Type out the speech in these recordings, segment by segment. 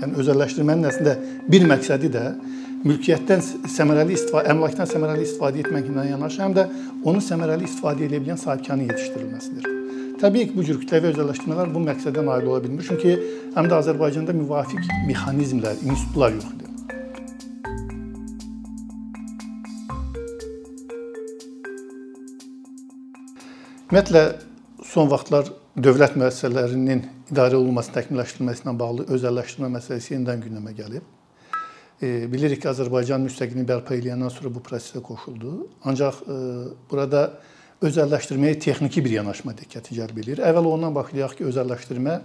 Yəni özəlləşdirmənin əslində bir məqsədi də mülkiyyətdən səmərəli istifadə, əmlakdan səmərəli istifadə etməklə yanaşı, həm də onu səmərəli istifadə edə bilən sahibkarın yetişdirilməsidir. Təbii ki, bu cür kütləvi özəlləşdirmələr bu məqsədə nail ola bilmir, çünki həm də Azərbaycanda müvafiq mexanizmlər, institutlar yoxdur. Ümumiyyətlə son vaxtlar dövlət müəssisələrinin idarə olunması, təkmilləşdirilməsi ilə bağlı özəlləşdirmə məsələsi yenidən gündəmə gəlib. E, bilirik ki, Azərbaycan müstəqilliyi bərpa edəndən sonra bu prosesə qoşuldu. Ancaq e, burada özəlləşdirməyə texniki bir yanaşma diqqəti cəlb edir. Əvvəl ondan baxırıq ki, özəlləşdirmə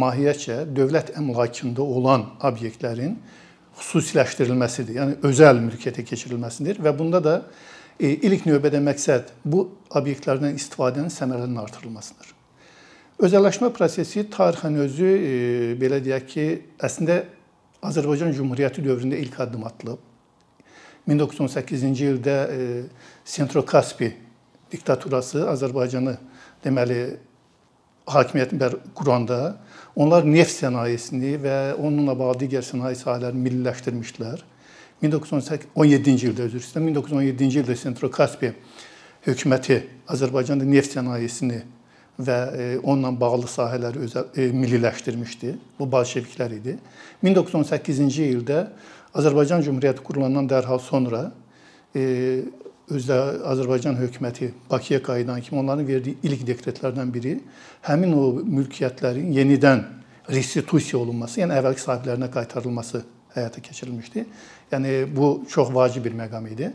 mahiyyətcə dövlət əmlakında olan obyektlərin xüsusiləşdirilməsidir. Yəni özəl mülkiyyətə keçirilməsidir və bunda da E, ilk növbədə məqsəd bu obyektlərdən istifadənin səmərəliliyinin artırılmasıdır. Özəlləşmə prosesi tarixən özü e, belə deyək ki, əslində Azərbaycan Cümhuriyyəti dövründə ilk addım atılıb. 1918-ci ildə e, Sentro-Kaspi diktaturası Azərbaycanı deməli hakimiyyətini quranda onlar neft sənayesini və onunla bağlı digər sənaye sahələrini milliləşdirmişdilər. 1917-ci ildə üzr istəyirəm, 1917-ci ildə Sentro-Kaspi hökuməti Azərbaycanda neft sənayesini və e, onunla bağlı sahələri özə e, milliləşdirmişdi. Bu bolşeviklər idi. 1918-ci ildə Azərbaycan Cümhuriyyəti qurulandan dərhal sonra e, özdə Azərbaycan hökuməti Bakıya qayıdan kimi onların verdiyi ilk dekretlərdən biri həmin o mülkiyyətlərin yenidən restitusiya olunması, yəni əvvəlki sahiblərinə qaytarılması həyata keçirilmişdi. Yəni bu çox vacib bir məqam idi.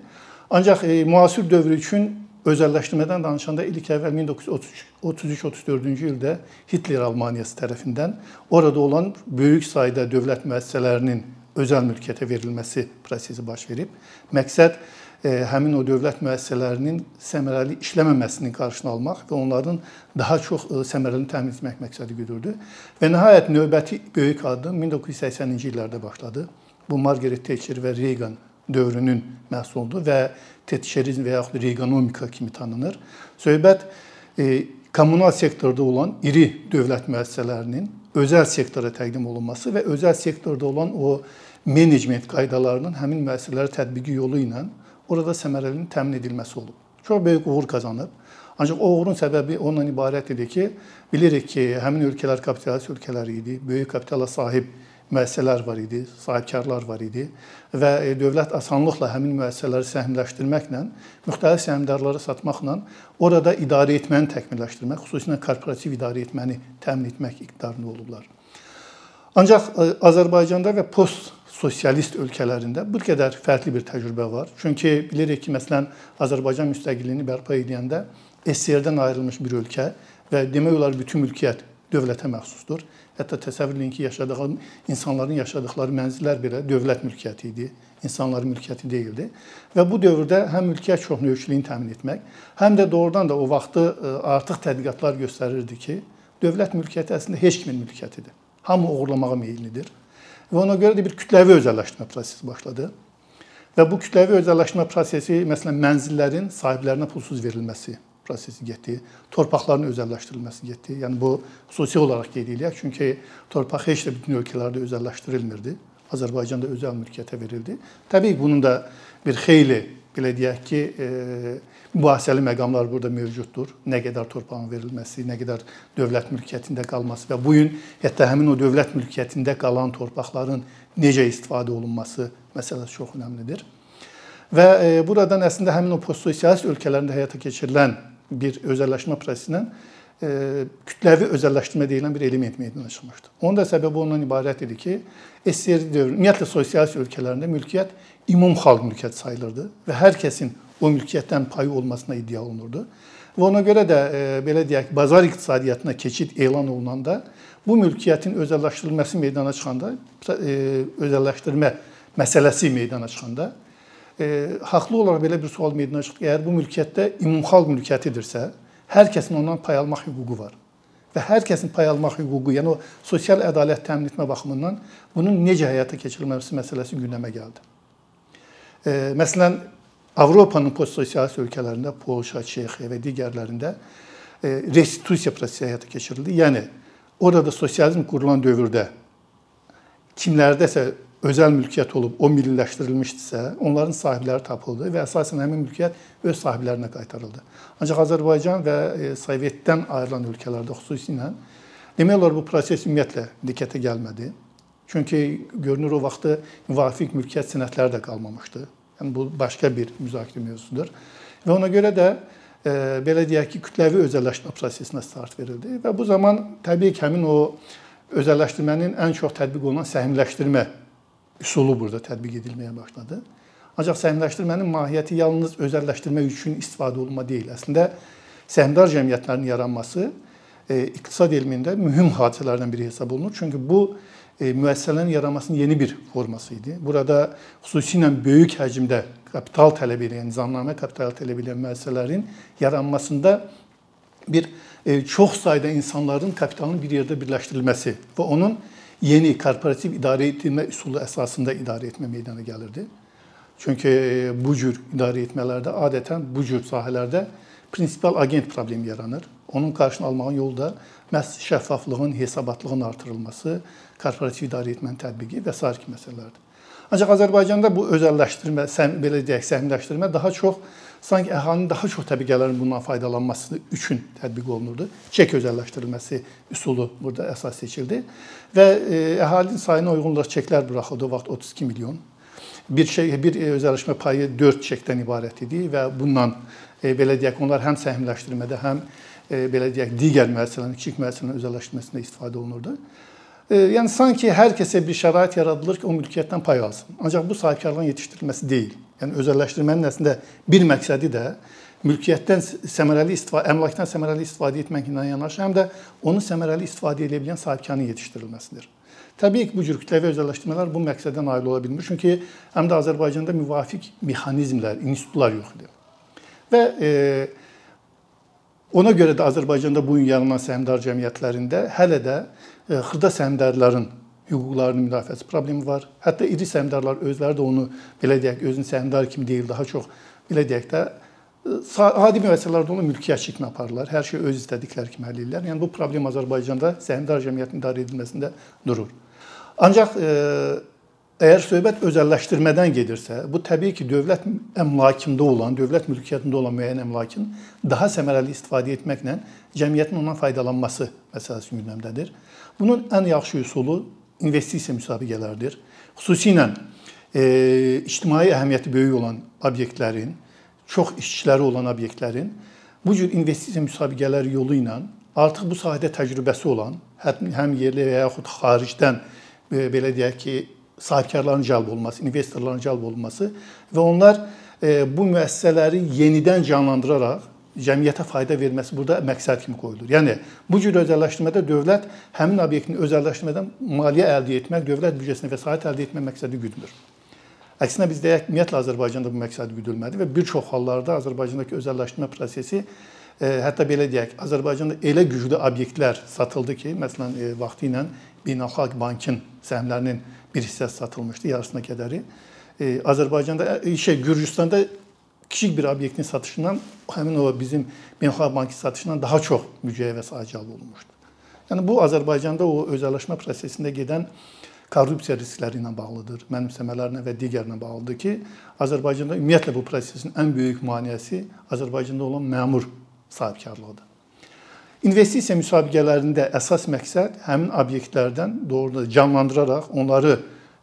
Ancaq e, müasir dövr üçün özəlləşdirmədən danışanda ilk əvvəl 1933-34-cü ildə Hitler Almaniyası tərəfindən orada olan böyük sayda dövlət müəssisələrinin özəl mülkiyyətə verilməsi prosesi baş verib. Məqsəd e, həmin o dövlət müəssisələrinin səmərəli işləməməsinin qarşısını almaq və onların daha çox e, səmərəlini təmin etmək məqsədi güdürdü. Və nəhayət növbəti böyük addım 1980-ci illərdə başladı. Bu Margaret Thatcher və Reagan dövrünün məhsuludur və Thatcherizm və yaxud Reaganomika kimi tanınır. Söhbət e, kommunal sektorda olan iri dövlət müəssisələrinin özəl sektora təqdim olunması və özəl sektorda olan o menecment qaydalarının həmin müəssisələrə tətbiqi yolu ilə orada səmərəlinin təmin edilməsi olub. Çox böyük uğur qazanıb. Ancaq o uğurun səbəbi ondan ibarət idi ki, bilirik ki, həmin ölkələr kapitalist ölkələr idi, böyük kapitala sahib müəssisələr var idi, sahibkarlar var idi və e, dövlət asanlıqla həmin müəssisələri səhmləşdirməklə, müxtəlif səhmdarlara satmaqla orada idarə etməni təkmilləşdirmək, xüsusilə korporativ idarə etməni təmin etmək iqtidarında olublar. Ancaq e, Azərbaycanda və post sosialist ölkələrində bir qədər fərqli bir təcrübə var. Çünki bilirik ki, məsələn, Azərbaycan müstəqilliyini bərpa edəndə SSR-dən ayrılmış bir ölkə və demək olar bütün mülkiyyət dövlətə məxsusdur. Hətta təsəvvür edin ki, yaşadığı insanların yaşadıkları mənzillər belə dövlət mülkiyyəti idi, insanların mülkiyyəti deyildi. Və bu dövrdə həm mülkiyyət çoxnövçülüyünü təmin etmək, həm də doğrudan da o vaxtı e, artıq tədqiqatlar göstərirdi ki, dövlət mülkiyyəti əslində heç kimin mülkiyyətidir. Hamı oğurlamağa meyllidir. Və ona görə də bir kütləvi özəlləşmə prosesi başladı. Və bu kütləvi özəlləşmə prosesi məsələn mənzillərin sahiblərinə pulsuz verilməsi prosesi getdi. Torpaqların özəlləşdirilməsi getdi. Yəni bu xüsusi olaraq qeyd edilək, çünki torpaq heç də bütün ölkələrdə özəlləşdirilmirdi. Azərbaycanda özəl mülkiyyətə verildi. Təbii bunun da bir xeyli belə deyək ki, e, mübahisəli məqamlar burada mövcuddur. Nə qədər torpağın verilməsi, nə qədər dövlət mülkiyyətində qalması və bu gün hətta həmin o dövlət mülkiyyətində qalan torpaqların necə istifadə olunması məsələsi çox əhəmilidir. Və e, buradan əslində həmin o postsosialist ölkələrində həyata keçirilən bir özəlləşmə prosesindən e, kütləvi özəlləşdirmə deyilən bir element meydana çıxmışdı. Onun da səbəbi ondan ibarət idi ki, SSR dövrü, ümumiyyətlə sosialist ölkələrində mülkiyyət ümum xalq mülkiyyət sayılırdı və hər kəsin o mülkiyyətdən payı olmasına iddia olunurdu. Və ona görə də e, belə deyək, bazar iqtisadiyyatına keçid elan olunanda bu mülkiyyətin özəlləşdirilməsi meydana çıxanda, e, özəlləşdirmə məsələsi meydana çıxanda e, haqlı olaraq belə bir sual meydana çıxdı. Əgər bu mülkiyyətdə ümumxalq mülkiyyətidirsə, hər kəsin ondan pay almaq hüququ var. Və hər kəsin pay almaq hüququ, yəni o sosial ədalət təmin etmə baxımından bunun necə həyata keçirilməsi məsələsi gündəmə gəldi. E, məsələn, Avropanın postsosialist ölkələrində, Polşa, Çexiya və digərlərində e, restitusiya prosesi həyata keçirildi. Yəni orada sosializm qurulan dövrdə kimlərdəsə özəl mülkiyyət olub, o milliləşdirilmişdisə, onların sahibləri tapıldı və əsasən həmin mülkiyyət öz sahiblərinə qaytarıldı. Ancaq Azərbaycan və e, Sovetdən ayrılan ölkələrdə xüsusilə demək olar bu proses ümumiyyətlə diqqətə gəlmədi. Çünki görünür o vaxtı müvafiq mülkiyyət sənədləri də qalmamışdı. Yəni bu başqa bir müzakirə mövzusudur. Və ona görə də e, belə deyək ki, kütləvi özəlləşmə prosesinə start verildi və bu zaman təbii ki, həmin o özəlləşdirmənin ən çox tətbiq olunan səhmləşdirmə üsulu burada tətbiq edilməyə başladı. Ancaq səhmləşdirmənin mahiyyəti yalnız özəlləşdirmə üçün istifadə olunma deyil. Əslində səhmdar cəmiyyətlərin yaranması e, iqtisad elmində mühüm hadisələrdən biri hesab olunur. Çünki bu e, müəssisələrin yaranmasının yeni bir forması idi. Burada xüsusilə böyük həcmdə kapital tələb edən, nizamnamə kapital tələb edən müəssisələrin yaranmasında bir e, çox sayda insanların kapitalının bir yerdə birləşdirilməsi və onun yeni korporativ idarə etmə üsulu əsasında idarə etmə meydana gəlirdi. Çünki e, bu cür idarə etmələrdə adətən bu cür sahələrdə prinsipal agent problemi yaranır. Onun qarşısını almağın yolu da məhz şəffaflığın, hesabatlığın artırılması, korporativ idarə etmənin tətbiqi və sair kimi məsələlərdir. Ancaq Azərbaycanda bu özəlləşdirmə, belə deyək, səhmləşdirmə daha çox sanki əhalinin daha çox təbəqələrin bundan faydalanması üçün tətbiq olunurdu. Çek özəlləşdirilməsi üsulu burada əsas seçildi və e, əhalinin sayına uyğun olaraq çeklər buraxıldı. O vaxt 32 milyon. Bir şey bir özəlləşmə payı 4 çekdən ibarət idi və bundan e, belə deyək, onlar həm səhmləşdirmədə, həm e, belə deyək, digər müəssisələrin, kiçik müəssisələrin özəlləşdirməsində istifadə olunurdu. Yəni sanki hər kəsə bir şərait yaradılır ki, o mülkiyyətdən pay alsın. Ancaq bu sahibkarlığın yetişdirilməsi deyil. Yəni özəlləşdirmənin əslində bir məqsədi də mülkiyyətdən səmərəli istifadə, əmlakdan səmərəli istifadə etməklə yanaşı, həm də onu səmərəli istifadə edə bilən sahibkarın yetişdirilməsidir. Təbii ki, bu cür kütləvi özəlləşdirmələr bu məqsədə nail ola bilmir. Çünki həm də Azərbaycanda müvafiq mexanizmlər, institutlar yox idi. Və e, ona görə də Azərbaycanda bu gün yaranan səhmdar cəmiyyətlərində hələ də E, xırda səhmdarların hüquqlarının müdafiəsi problemi var. Hətta iri səhmdarlar özləri də onu belə deyək, özünü səhmdar kimi deyil, daha çox belə deyək də e, adi müəssisələrdə onu mülkiyyətçi kimi aparırlar. Hər şey öz istədikləri kimi həll edirlər. Yəni bu problem Azərbaycanda səhmdar cəmiyyətinin idarə edilməsində durur. Ancaq e, əgər söhbət özəlləşdirmədən gedirsə, bu təbii ki, dövlət əmlakında olan, dövlət mülkiyyətində olan müəyyən əmlakın daha səmərəli istifadə etməklə cəmiyyətin ondan faydalanması məsələsi gündəmdədir. Bunun ən yaxşı üsulu investisiya müsabiqələridir. Xüsusilə e, ictimai əhəmiyyəti böyük olan obyektlərin, çox işçiləri olan obyektlərin bu cür investisiya müsabiqələri yolu ilə artıq bu sahədə təcrübəsi olan, həm yerli və yaxud xaricdən e, belə deyək ki, sahibkarların cəlb olunması, investorların cəlb olunması və onlar e, bu müəssisələri yenidən canlandıraraq cəmiyyətə fayda verməsi burada məqsəd kimi qoyulur. Yəni bu cür özəlləşdirmədə dövlət həmin obyektin özəlləşdirmədən maliyyə əldə etmək, dövlət büdcəsinə vəsait əldə etmək məqsədi güdülür. Əksinə bizdə ümumiyyətlə Azərbaycanda bu məqsəd güdülmədi və bir çox hallarda Azərbaycandakı özəlləşdirmə prosesi e, hətta belə deyək, Azərbaycanda elə güclü obyektlər satıldı ki, məsələn, e, vaxtı ilə Beynəlxalq Bankın səhmlərinin bir hissəsi satılmışdı, yarısına qədəri. E, Azərbaycanda, şey, Gürcüstanda kiçik bir obyektin satışından həmin o bizim Beynəlxalq Bankı satışından daha çox mücəyə vəsait cəlb olunmuşdur. Yəni bu Azərbaycanda o özəlləşmə prosesində gedən korrupsiya riskləri ilə bağlıdır, mənimsəmələrlə və digərlə bağlıdır ki, Azərbaycanda ümumiyyətlə bu prosesin ən böyük maneəsi Azərbaycanda olan məmur sahibkarlığıdır. İnvestisiya müsabiqələrində əsas məqsəd həmin obyektlərdən doğrudan canlandıraraq, onları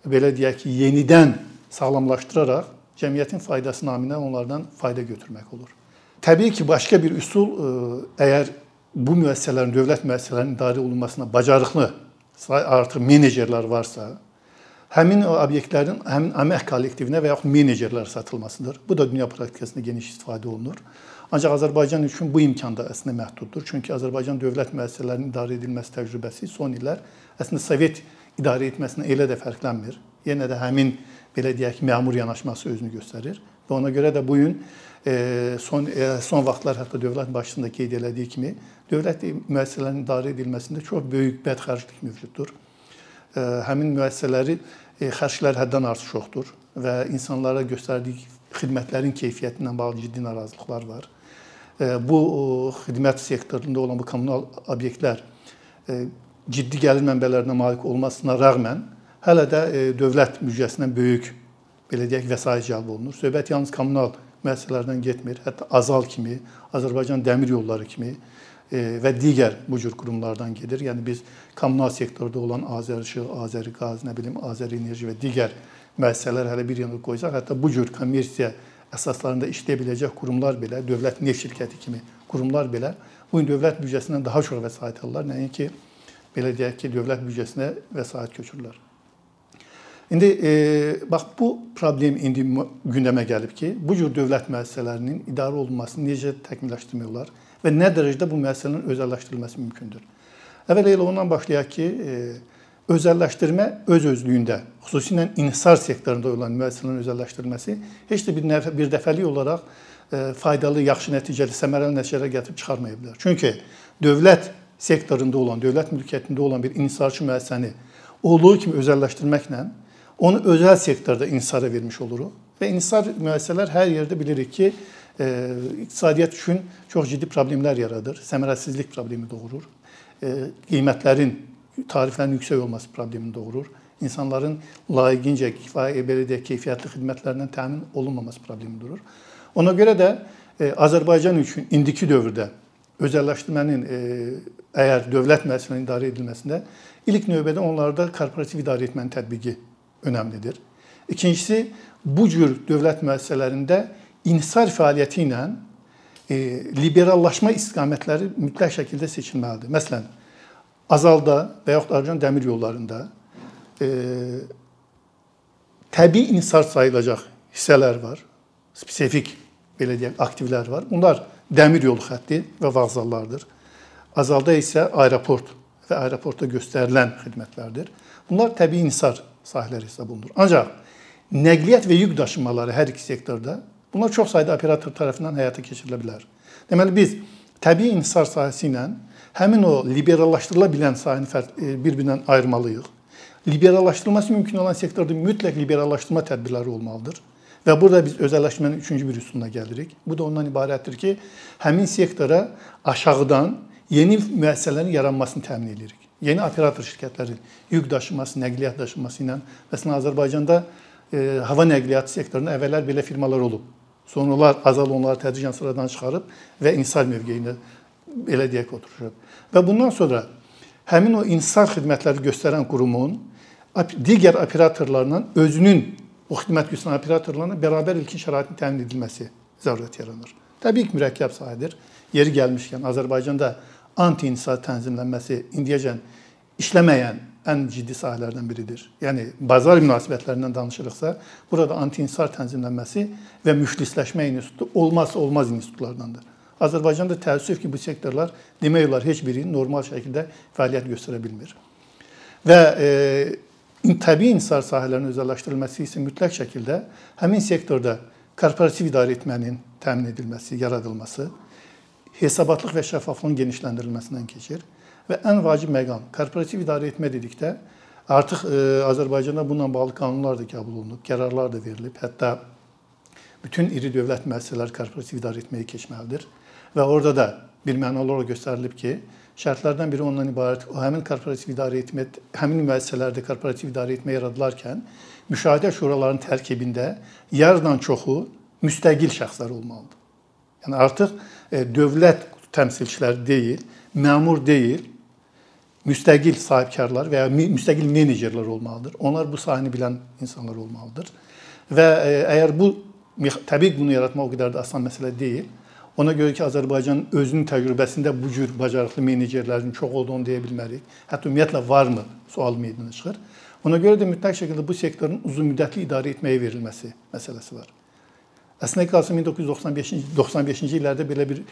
belə deyək ki, yenidən sağlamlaşdıraraq cəmiyyətin faydası naminə onlardan fayda götürmək olur. Təbii ki, başqa bir üsul e, əgər bu müəssisələrin, dövlət müəssisələrinin idarə olunmasına bacarıqlı artıq menecerlər varsa, həmin o obyektlərin həmin əmək kollektivinə və yaxud menecerlərə satılmasıdır. Bu da dünya praktikasında geniş istifadə olunur. Ancaq Azərbaycan üçün bu imkan da əslində məhduddur. Çünki Azərbaycan dövlət müəssisələrinin idarə edilməsi təcrübəsi son illər əslində Sovet idarə etməsindən elə də fərqlənmir. Yenə də həmin belə deyək, məmur yanaşması özünü göstərir və ona görə də bu gün e, son e, son vaxtlar hətta dövlət başçısında qeyd elədiyi kimi dövlət müəssisələrinin idarə edilməsində çox böyük bədxərclik mövcuddur. E, həmin müəssisələri xərclər həddən artıq çoxdur və insanlara göstərdiyi xidmətlərin keyfiyyəti ilə bağlı ciddi narazılıqlar var. Bu xidmət sektorunda olan bu kommunal obyektlər ciddi gəlir mənbələrinə malik olmasına rəğmən hələ də e, dövlət büdcəsindən böyük belə deyək vəsait cəlb olunur. Söhbət yalnız kommunal müəssisələrdən getmir. Hətta Azal kimi, Azərbaycan Dəmir Yolları kimi e, və digər bu cür qurumlardan gedir. Yəni biz kommunal sektorda olan Azərişıq, Azəriqaz, nə bilim, Azərenerji və digər müəssisələr hələ bir yana qoysaq, hətta bu cür kommersiya əsaslarında işləyə biləcək qurumlar belə, dövlət neft şirkəti kimi qurumlar belə bu gün dövlət büdcəsindən daha çox vəsait alırlar, nəinki belə deyək ki, dövlət büdcəsinə vəsait köçürürlər. İndi e, bax bu problem indi gündəmə gəlib ki, bu cür dövlət müəssisələrinin idarə olunmasını necə təkmilləşdirmək olar və nə dərəcədə bu müəssisələrin özəlləşdirilməsi mümkündür. Əvvəl elə ondan başlayaq ki, e, özəlləşdirmə öz özlüyündə, xüsusilə inhisar sektorunda olan müəssisələrin özəlləşdirilməsi heç də bir nəfə, bir dəfəlik olaraq e, faydalı, yaxşı nəticəli, səmərəli nəticələr gətirib çıxarmaya bilər. Çünki dövlət sektorunda olan, dövlət mülkiyyətində olan bir inhisarçı müəssisəni olduğu kimi özəlləşdirməklə onu özəl sektorda inhisara vermiş oluruq və inhisar müəssisələr hər yerdə bilirik ki, e, iqtisadiyyat üçün çox ciddi problemlər yaradır, səmərəsizlik problemi doğurur. E, qiymətlərin tariflərin yüksək olması problemini doğurur. İnsanların layiqincə kifayə belə deyək, keyfiyyətli xidmətlərlə təmin olunmaması problemi durur. Ona görə də e, Azərbaycan üçün indiki dövrdə özəlləşdirmənin e, əgər dövlət müəssisələrinin idarə edilməsində ilk növbədə onlarda korporativ idarə etmənin tətbiqi önəmlidir. İkincisi, bu cür dövlət müəssisələrində inhisar fəaliyyəti ilə e, liberallaşma istiqamətləri mütləq şəkildə seçilməlidir. Məsələn, Azalda və yaxud Azərbaycan dəmir yollarında e, təbii inhisar sayılacaq hissələr var. Spesifik belə deyək, aktivlər var. Bunlar dəmir yolu xətti və vağzallardır. Azalda isə aeroport və aeroportda göstərilən xidmətlərdir. Bunlar təbii inhisar sahələri hesab olunur. Ancaq nəqliyyat və yük daşımaları hər iki sektorda bunlar çox sayda operator tərəfindən həyata keçirilə bilər. Deməli biz təbii inhisar sahəsi ilə həmin o liberallaşdırıla bilən sahəni e, bir-birindən ayırmalıyıq. Liberallaşdırılması mümkün olan sektorda mütləq liberallaşdırma tədbirləri olmalıdır. Və burada biz özəlləşmənin üçüncü bir üsuluna gəlirik. Bu da ondan ibarətdir ki, həmin sektora aşağıdan yeni müəssisələrin yaranmasını təmin edirik. Yeni operator şirkətlərin yük daşıması, nəqliyyat daşıması ilə məsələn Azərbaycanda e, hava nəqliyyatı sektorunda əvvəllər belə firmalar olub. Sonralar Azal onları tədricən sıradan çıxarıb və inhisar mövqeyində belə deyək oturuşub. Və bundan sonra həmin o insan xidmətləri göstərən qurumun digər operatorlarla özünün o xidmət göstərən operatorlarla bərabər ilkin şəraitin təmin edilməsi zərurət yaranır. Təbii ki, mürəkkəb sahədir. Yeri gəlmişkən Azərbaycanda anti-inhisar tənzimlənməsi indiyəcən işləməyən ən ciddi sahələrdən biridir. Yəni bazar münasibətlərindən danışırıqsa, burada anti-inhisar tənzimlənməsi və müflisləşmə institutu olmazsa olmaz institutlardandır. Azərbaycanda təəssüf ki, bu sektorlar demək olar heç biri normal şəkildə fəaliyyət göstərə bilmir. Və e, təbii inhisar sahələrinin özəlləşdirilməsi isə mütləq şəkildə həmin sektorda korporativ idarə etmənin təmin edilməsi, yaradılması, hesabatlıq və şəffaflığın genişləndirilməsindən keçir və ən vacib məqam korporativ idarə etmə dedikdə artıq e, Azərbaycanda bununla bağlı qanunlar da qəbul olunub, qərarlar da verilib. Hətta bütün iri dövlət müəssisələri korporativ idarə etməyə keçməlidir. Və orada da bir mənalı olaraq göstərilib ki, şərtlərdən biri ondan ibarət o həmin korporativ idarə etmə, həmin müəssisələrdə korporativ idarə etmə yaradılarkən müşahidə şuralarının tərkibində yarıdan çoxu müstəqil şəxslər olmalıdır. Yəni artıq e, dövlət təmsilçiləri deyil, məmur deyil, müstəqil sahibkarlar və ya müstəqil menecerlər olmalıdır. Onlar bu sahəni bilən insanlar olmalıdır. Və e, əgər bu təbii bunu yaratmaq o qədər də asan məsələ deyil. Ona görə ki, Azərbaycan özünün təcrübəsində bu cür bacarıqlı menecerlərin çox olduğunu deyə bilmərik. Hətta ümumiyyətlə varmı sual meydana çıxır. Ona görə də mütləq şəkildə bu sektorun uzunmüddətli idarə etməyə verilməsi məsələsi var. Əslində qalsa 1995-ci 95-ci illərdə belə bir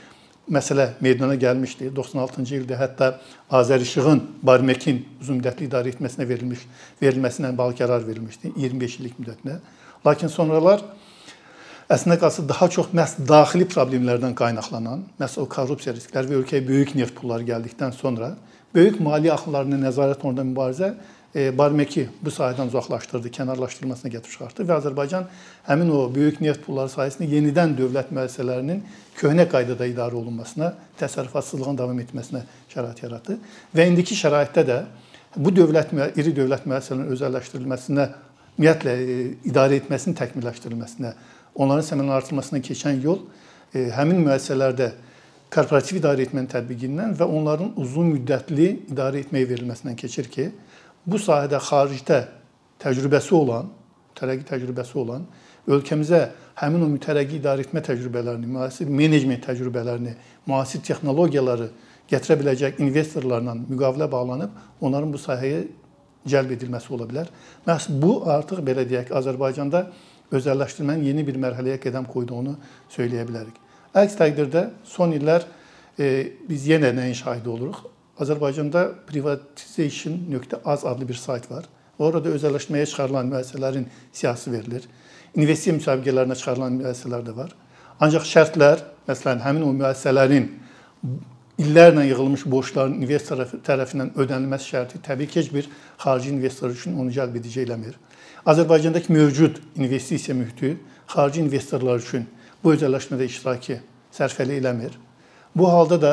məsələ meydana gəlmişdi. 96-cı ildə hətta Azərişığın Barmekin uzunmüddətli idarə etməsinə verilmiş verilməsinə bağlı qərar verilmişdi 25 illik müddətinə. Lakin sonralar əslində qalsa daha çox məhz daxili problemlərdən qaynaqlanan, məhz o korrupsiya riskləri və ölkəyə böyük neft pulları gəldikdən sonra böyük maliyyə axınlarına nəzarət orada mübarizə Barmeki bu sahədən uzaqlaşdırdı, kənarlaşdırılmasına gətirib çıxartdı və Azərbaycan həmin o böyük neft pulları sayəsində yenidən dövlət müəssisələrinin köhnə qaydada idarə olunmasına, təsərrüfatsızlığın davam etməsinə şərait yaratdı. Və indiki şəraitdə də bu dövlət iri dövlət müəssisələrinin özəlləşdirilməsinə, ümumiyyətlə e, idarə etməsinin təkmilləşdirilməsinə, onların səmərənin artırılmasına keçən yol e, həmin müəssisələrdə korporativ idarə etmənin tətbiqindən və onların uzun müddətli idarə etməyə verilməsindən keçir ki, bu sahədə xaricdə təcrübəsi olan, mütərəqqi təcrübəsi olan ölkəmizə həmin o mütərəqqi idarə etmə təcrübələrini, müasir menecment təcrübələrini, müasir texnologiyaları gətirə biləcək investorlarla müqavilə bağlanıb onların bu sahəyə cəlb edilməsi ola bilər. Məhz bu artıq belə deyək Azərbaycanda özəlləşdirmənin yeni bir mərhələyə qədəm qoyduğunu söyləyə bilərik. Əks təqdirdə son illər e, biz yenə nəyin şahidi oluruq? Azərbaycanda privatization.az adlı bir sayt var. Orada özəlləşməyə çıxarılan müəssisələrin siyahısı verilir. İnvestisiya müsabiqələrinə çıxarılan müəssisələr də var. Ancaq şərtlər, məsələn, həmin o müəssisələrin illərlə yığılmış borcların investor tərəfindən ödənilməsi şərti təbii ki, heç bir xarici investor üçün onu cəlb edici eləmir. Azərbaycandakı mövcud investisiya mühiti xarici investorlar üçün bu özəlləşmədə iştirakı sərfəli eləmir. Bu halda da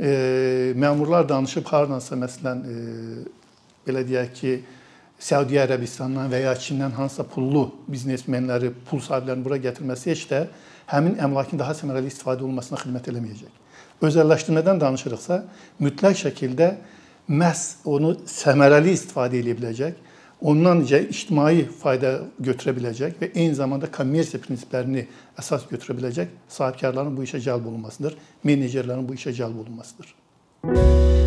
e, məmurlar danışıb hardansa məsələn e, belə deyək ki, Səudiyyə Ərəbistanından və ya Çindən hansısa pullu biznesmenləri, pul sahiblərini bura gətirməsi heç də həmin əmlakın daha səmərəli istifadə olunmasına xidmət eləməyəcək. Özəlləşdirmədən danışırıqsa, mütləq şəkildə məhz onu səmərəli istifadə edə biləcək, ondan necə ictimai fayda götürə biləcək və eyni zamanda kommersiya prinsiplərini əsas götürə biləcək sahibkarların bu işə cəlb olunmasıdır, menecerlərin bu işə cəlb olunmasıdır.